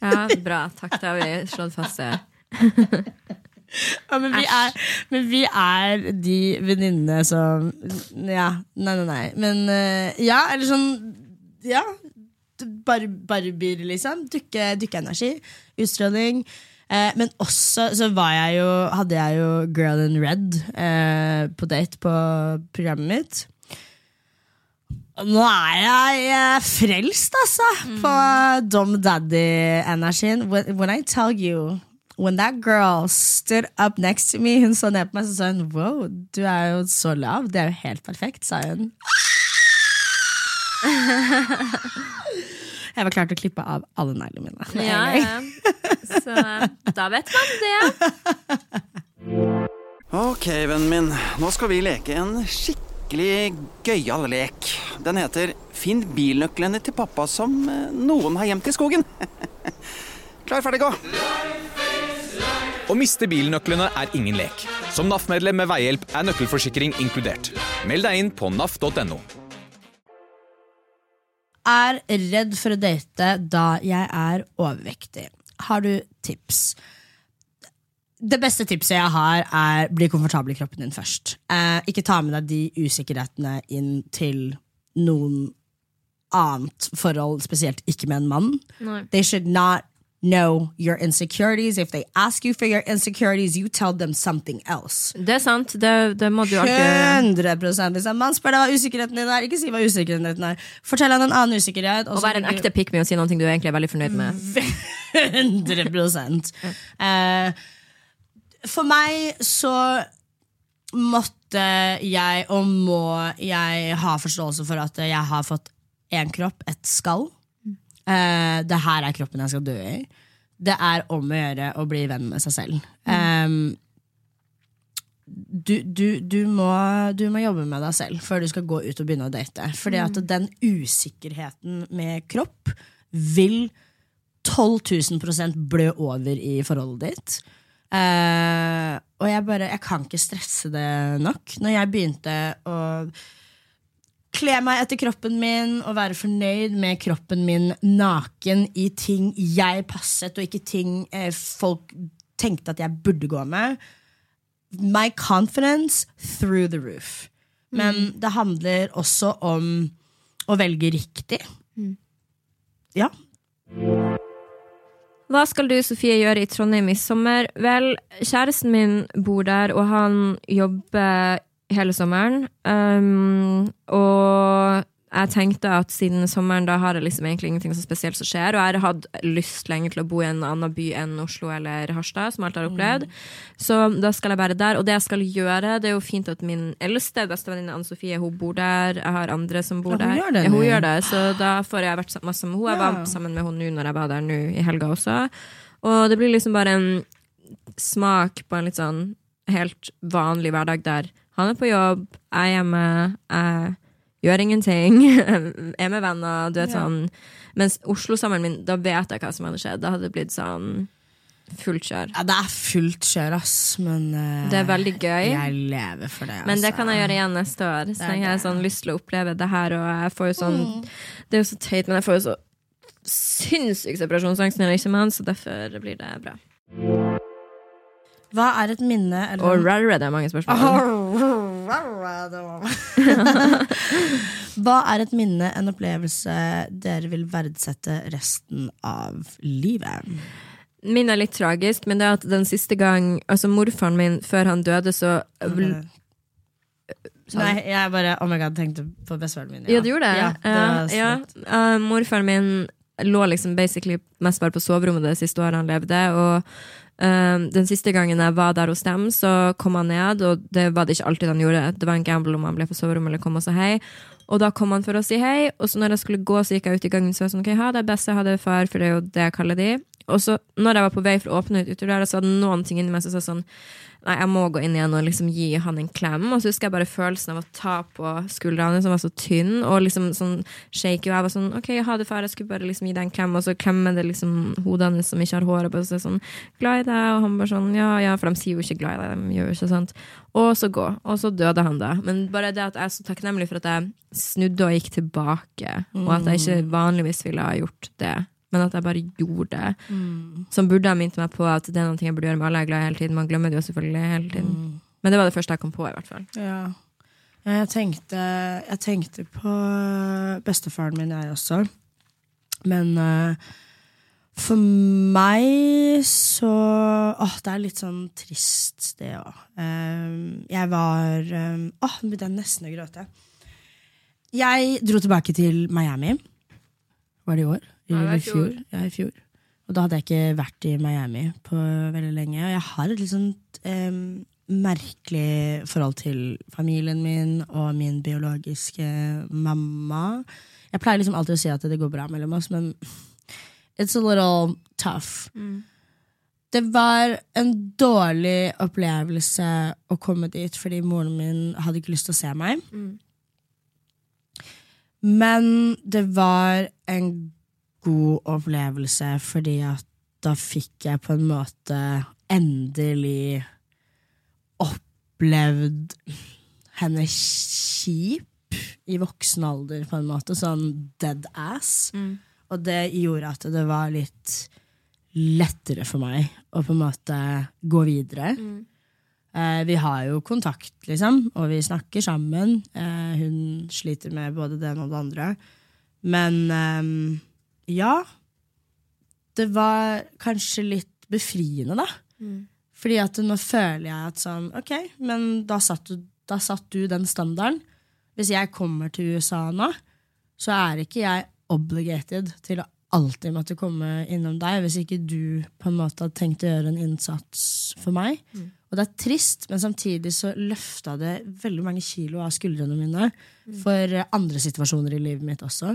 Ja, bra. Takk, da har vi slått fast det. [laughs] Ja, men, vi er, men vi er de venninnene som Ja, nei, nei, nei. Men eh, ja, eller sånn Ja. Bar barbier, liksom. Dukke- Dukkeenergi. utstråling. Eh, men også så var jeg jo, hadde jeg jo Girl in Red eh, på date på programmet mitt. Nå er jeg eh, frelst, altså, på Dom Daddy-energien. When, when I tell you When that girl stood up next to me, hun så ned på meg så sa hun Wow, du er jo så lav. Det er jo helt perfekt, sa hun. [laughs] Jeg var klar til å klippe av alle neglene mine. Ja, ja. Så da vet man det. Ok, vennen min. Nå skal vi leke en skikkelig gøyal lek. Den heter Finn bilnøklene til pappa som eh, noen har gjemt i skogen. [laughs] Klar, ferdig, gå! Å miste bilnøklene er ingen lek. Som NAF-medlem med veihjelp er nøkkelforsikring inkludert. Meld deg inn på naf.no. er redd for å date da jeg er overvektig. Har du tips? Det beste tipset jeg har, er bli komfortabel i kroppen din først. Eh, ikke ta med deg de usikkerhetene inn til noen annet forhold, spesielt ikke med en mann. Nei. They should not know your insecurities. If they ask you for your insecurities, you tell them something else. Det er sant. Det, det må du alltid gjøre. 100 Hvis en mann spør deg hva usikkerheten din er, ikke si hva usikkerheten din er. Fortell han en annen usikkerhet. og være en ekte pick me og si noe du egentlig er veldig fornøyd med. 100 uh, For meg så måtte jeg, og må jeg, ha forståelse for at jeg har fått én kropp, et skall. Eh, det her er kroppen jeg skal dø i. Det er om å gjøre å bli venn med seg selv. Em, du, du, du, må, du må jobbe med deg selv før du skal gå ut og begynne å date. Fordi at den usikkerheten med kropp vil 12 000 blø over i forholdet ditt. Uh, og jeg bare, jeg kan ikke stresse det nok. Når jeg begynte å kle meg etter kroppen min og være fornøyd med kroppen min naken i ting jeg passet, og ikke ting eh, folk tenkte at jeg burde gå med. my confidence through the roof. Men det handler også om å velge riktig. Ja. Hva skal du, Sofie, gjøre i Trondheim i sommer? Vel, kjæresten min bor der, og han jobber hele sommeren. Um, og jeg tenkte at siden sommeren da har det liksom egentlig ingenting så spesielt som skjer. Og jeg har hatt lyst lenge til å bo i en annen by enn Oslo eller Harstad, som alt har opplevd. Så da skal jeg være der. Og det jeg skal gjøre, det er jo fint at min eldste bestevenninne Anne Sofie hun bor der. Jeg har andre som bor Ja, der. gjør det ja, hun gjør det, så da får jeg vært masse med henne. Jeg var sammen med henne nå når jeg var der nå i helga også. Og det blir liksom bare en smak på en litt sånn helt vanlig hverdag der han er på jobb, jeg er hjemme, jeg gjør ingenting, [laughs] er med venner, du vet Ja. sånn. Mens Oslo-sommeren min, da vet jeg hva som hadde skjedd. Da hadde det blitt sånn fullt kjør. ja, det er fullt kjør, ass, men uh, Det er veldig gøy. Jeg lever for det. Men det altså. kan jeg gjøre igjen neste år. Så jeg har sånn lyst til å oppleve det her, og jeg får jo sånn Det er jo så teit, men jeg får jo så sinnssyk separasjonsangst når jeg ikke er med han, så derfor blir det bra. Hva er et minne eller Og rarere, det er mange spørsmål. [laughs] Hva er et minne, en opplevelse dere vil verdsette resten av livet? Min er litt tragisk, men det er at den siste gang Altså morfaren min, før han døde, så Nei, jeg bare oh my god, tenkte på bestefaren min. Ja, du gjorde det? Ja, det Ja, ja. Morfaren min lå liksom basically mest bare på soverommet det siste året han levde. Og den siste gangen jeg var der hos dem, så kom han ned, og det var det ikke alltid han gjorde. Det var en gamble om han ble på soverommet eller kom og sa hei. Og da kom han for å si hei, og så når jeg skulle gå, så gikk jeg ut i gangen så jeg sånn, ok, ha det beste, ha det far, for det er jo det jeg kaller de. Og så når jeg var på vei for å åpne ut der, så var det noen ting inni meg som sa sånn Nei, jeg må gå inn igjen og liksom gi han en klem. Og så husker jeg bare følelsen av å ta på skuldrene som var så tynn, og liksom sånn shake. Og jeg var sånn OK, ha det, far, jeg skulle bare liksom gi deg en klem. Og så klemmer det liksom hodet hans som ikke har håret og seg, så sånn glad i deg. Og han bare sånn ja, ja, for de sier jo ikke glad i deg, de gjør jo ikke sånt. Og så gå. Og så døde han da. Men bare det at jeg er så takknemlig for at jeg snudde og gikk tilbake, og at jeg ikke vanligvis ville ha gjort det. Men at jeg bare gjorde det. Som burde ha minnet meg på at det er noe jeg burde gjøre med alle jeg er glad i hele tiden. Man glemmer det jo selvfølgelig hele tiden. Men det var det første jeg kom på, i hvert fall. Ja. Jeg tenkte, jeg tenkte på bestefaren min, jeg også. Men uh, for meg så Åh, det er litt sånn trist, det òg. jeg var um, Åh, nå begynte jeg nesten å gråte. Jeg dro tilbake til Miami. Var det i år? I, Nei, i fjor. Ja, i fjor. Og da hadde jeg ikke vært i Miami på veldig lenge. Og jeg har et litt sånt eh, merkelig forhold til familien min og min biologiske mamma. Jeg pleier liksom alltid å si at det går bra mellom oss, men it's a little tough. Det var en dårlig opplevelse å komme dit fordi moren min hadde ikke lyst til å se meg. Men det var en god opplevelse fordi at da fikk jeg på en måte endelig opplevd henne kjip i voksen alder, på en måte. Sånn dead ass. Og det gjorde at det var litt lettere for meg å på en måte gå videre. Eh, vi har jo kontakt, liksom, og vi snakker sammen. Eh, hun sliter med både det ene og det andre. Men ehm, ja. Det var kanskje litt befriende, da. Fordi at nå føler jeg at sånn, ok, men da satt, du, da satt du den standarden. Hvis jeg kommer til USA nå, så er ikke jeg obligated til å alltid måtte komme innom deg hvis ikke du på en måte hadde tenkt å gjøre en innsats for meg. Og det er trist, men samtidig så løfta det veldig mange kilo av skuldrene mine for eh, andre situasjoner i livet mitt også.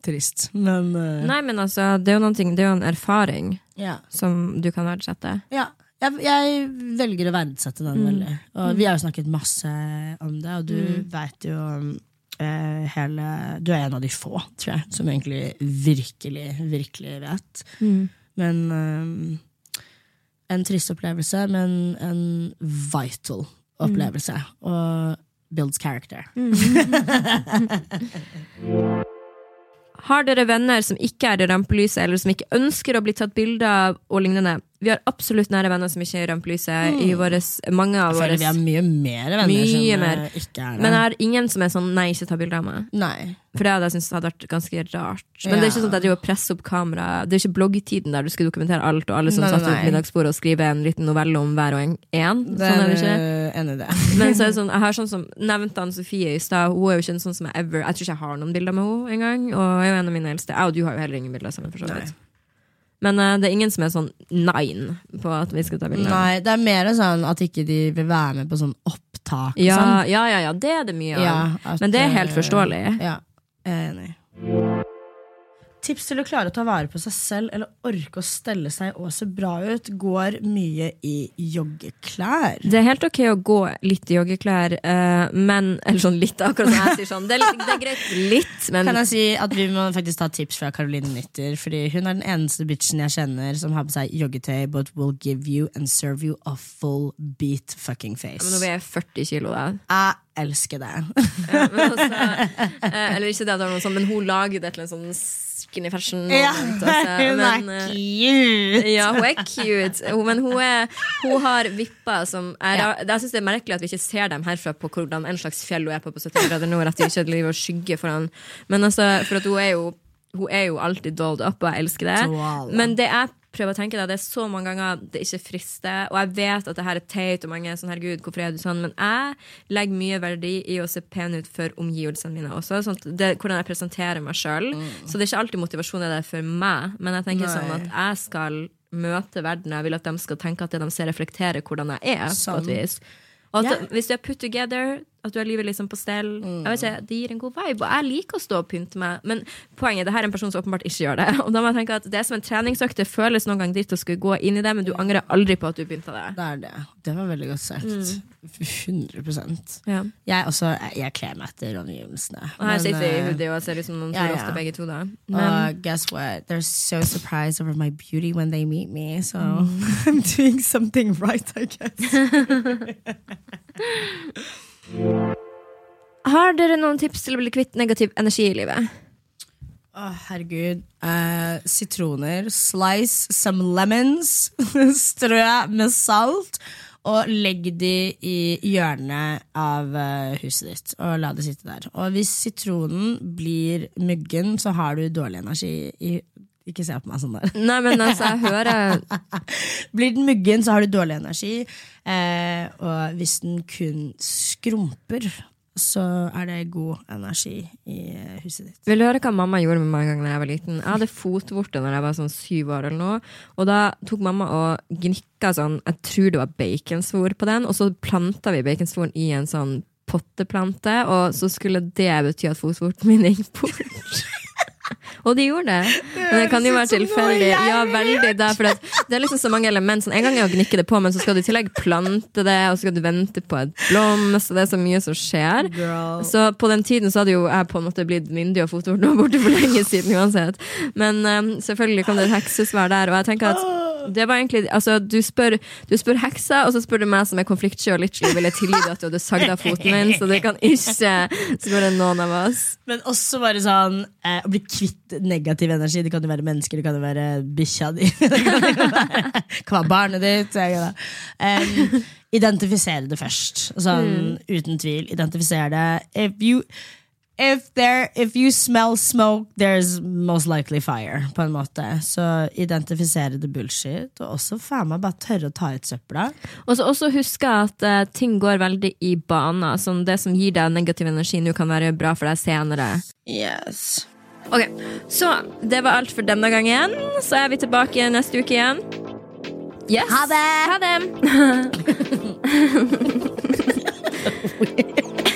Trist, men uh... Nei, men altså, det er jo, noen ting, det er jo en erfaring ja. som du kan verdsette. Ja, jeg, jeg velger å verdsette den veldig. Og vi har jo snakket masse om det, og du vet jo uh, hele Du er en av de få, tror jeg, som egentlig virkelig, virkelig vet. Men eh, en trist opplevelse, men en vital opplevelse. Og builds character. [laughs] [laughs] Har dere venner som ikke er i rampelyset, eller som ikke ønsker å bli tatt bilde av, og lignende? Vi har absolutt nære venner som ikke er i rampelyset. I våres, mange av våre vi har mye mer venner Mye som mer. eh, ikke er det. Men jeg har ingen som er sånn 'nei, ikke ta bilde av meg'. Nei. For det hadde jeg syntes hadde vært ganske rart. Men det er ikke sånn at jeg driver og presser opp kamera. Det er ikke bloggtiden der du skal dokumentere alt, og alle som Nei, satt nei, rundt middagsbordet og skriver en liten novelle om hver og en. en. Det Sånn er det ikke. eh. [laughs] Men så er det sånn, jeg har sånn som nevnte Anne Sofie i stad. Hun er jo ikke en sånn som jeg ever Jeg tror ikke jeg har noen bilder med henne engang. Og jeg er jo en av mine eldste. Jeg og du har jo heller ingen bilder sammen. for så vidt Men uh, det er ingen som er sånn nine på at vi skal ta bilder. Nei, det er mer sånn at ikke de vil være med på sånn opptak Ja, sånn. ja, ja, ja, det er det mye av. Ja, at, Men det er helt eh, forståelig. Ja, jeg er enig. Tips til å klare å ta vare på seg selv eller orke å stelle seg og se bra ut, går mye i joggeklær. Det er helt ok å gå litt i joggeklær, eh, men Eller sånn litt, akkurat som jeg sier sånn. Det er, det er greit litt, men Kan jeg si at Vi må faktisk ta tips fra Caroline Nytter, Fordi hun er den eneste bitchen jeg kjenner som har på seg joggetøy, but will give you and serve you a full beat fucking face. men nå veier jeg 40 kilo, da. Jeg elsker det. Ja, men altså, eh, eller ikke det at det var noe sånn, men hun lager det til en sånn skinny fashion. Ja, moment, altså. hun er eh, cute! Ja, hun er cute, men hun, er, hun har vipper som er, Jeg synes det er merkelig at vi ikke ser dem herfra på hvordan en slags fjell hun er på på 70 grader nord. At de ikke driver og skygger foran. Men altså, for at hun er jo hun er jo alltid dolled up, og jeg elsker det. Men det jeg prøver å tenke deg, det er så mange ganger det ikke frister. Og jeg vet at det her er teit, og mange er sånn herregud, hvorfor er du sånn? Men jeg legger mye verdi i å se pen ut for omgivelsene mine også. Sånn det, hvordan jeg presenterer meg sjøl. Så det er ikke alltid motivasjon er der for meg, men jeg tenker Nei. sånn at jeg skal møte verden. Jeg vil at de skal tenke at det de ser, reflekterer hvordan jeg er. Sånn. At yeah. Hvis du er put together, at du har livet liksom på stell, jeg vet ikke, det gir en god vibe. Og jeg liker å stå og pynte meg, men poenget det her er en person som åpenbart ikke gjør det. [laughs] Og da må jeg tenke at Det er som en treningsøkt. Det føles noen gang dritt å skulle gå inn i det, men du angrer aldri på at du begynte det. Det er det. Det var veldig godt sagt. 100% Ja. Jeg, også, kler meg etter omgivelsene. Og her Men, sitter vi i hoodie og ser ut som noen ja, ja. begge to, da. Men, uh, guess what? They're so surprised over my beauty when they meet me. So [laughs] I'm doing something right, I guess. [laughs] har dere noen tips til å bli kvitt negativ energi i livet? Å, herregud. Eh, sitroner. Slice some lemons. [laughs] Strø med salt. Og legg de i hjørnet av eh, huset ditt, og la det sitte der. Og hvis sitronen blir muggen, så har du dårlig energi i Ikke se på meg sånn der. Nei, men altså, jeg hører [laughs] Blir den muggen, så har du dårlig energi. Eh, og hvis den kun skrumper, så er det god energi i eh, huset ditt. Vil du høre hva mamma gjorde med meg en gang da jeg var liten? Jeg hadde fotvorte når jeg var sånn syv år, eller noe. Og da tok mamma og gnikka sånn, jeg tror det var baconsvor på den, og så planta vi baconsvoren i en sånn potteplante, og så skulle det bety at fotvorten min gikk bort. [laughs] [laughs] Og de gjorde det. Men det kan jo være tilfeldig. Ja, veldig der, for det er liksom så mange element. Sånn, en gang er å gnikke det på, men så skal du i tillegg plante det, og så skal du vente på et blomst, og det er så mye som skjer. Girl. Så på den tiden så hadde jo jeg på en måte blitt myndig og fotorden var borte for lenge siden uansett. Men um, selvfølgelig kom det et heksesvar der, og jeg tenker at det var egentlig, altså Du spør, du spør heksa, og så spør du meg som er konfliktsky og litt slu. Vil jeg tilgi at du hadde sagd av foten min? Så det kan ikke spørre noen av oss. Men også bare sånn eh, å bli kvitt negativ energi. Det kan jo være mennesker, det kan jo være bikkja di. [laughs] Det kan jo være, kan være barnet ditt. vet identifisere det først. Sånn, Uten tvil. Identifisere det. If you, if, there, if you smell smoke, there's most likely fire. På en måte. Så identifisere det bullshit. Og også faen meg bare tørre å ta ut søpla. Og så også huske at eh, ting går veldig i baner. Sånn det som gir deg negativ energi nå, kan være bra for deg senere. Yes. Ok, Så det var alt for denne gangen. Så er vi tilbake neste uke igjen. Yes. Ha det! Ha det! [laughs] [laughs]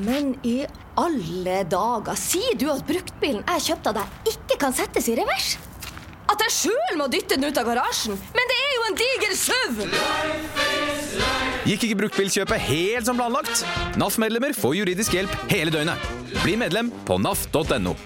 Men i alle dager, sier du at bruktbilen jeg kjøpte av deg, ikke kan settes i revers? At jeg sjøl må dytte den ut av garasjen? Men det er jo en diger SUV! Gikk ikke bruktbilkjøpet helt som planlagt? NAF-medlemmer får juridisk hjelp hele døgnet. Bli medlem på naf.no.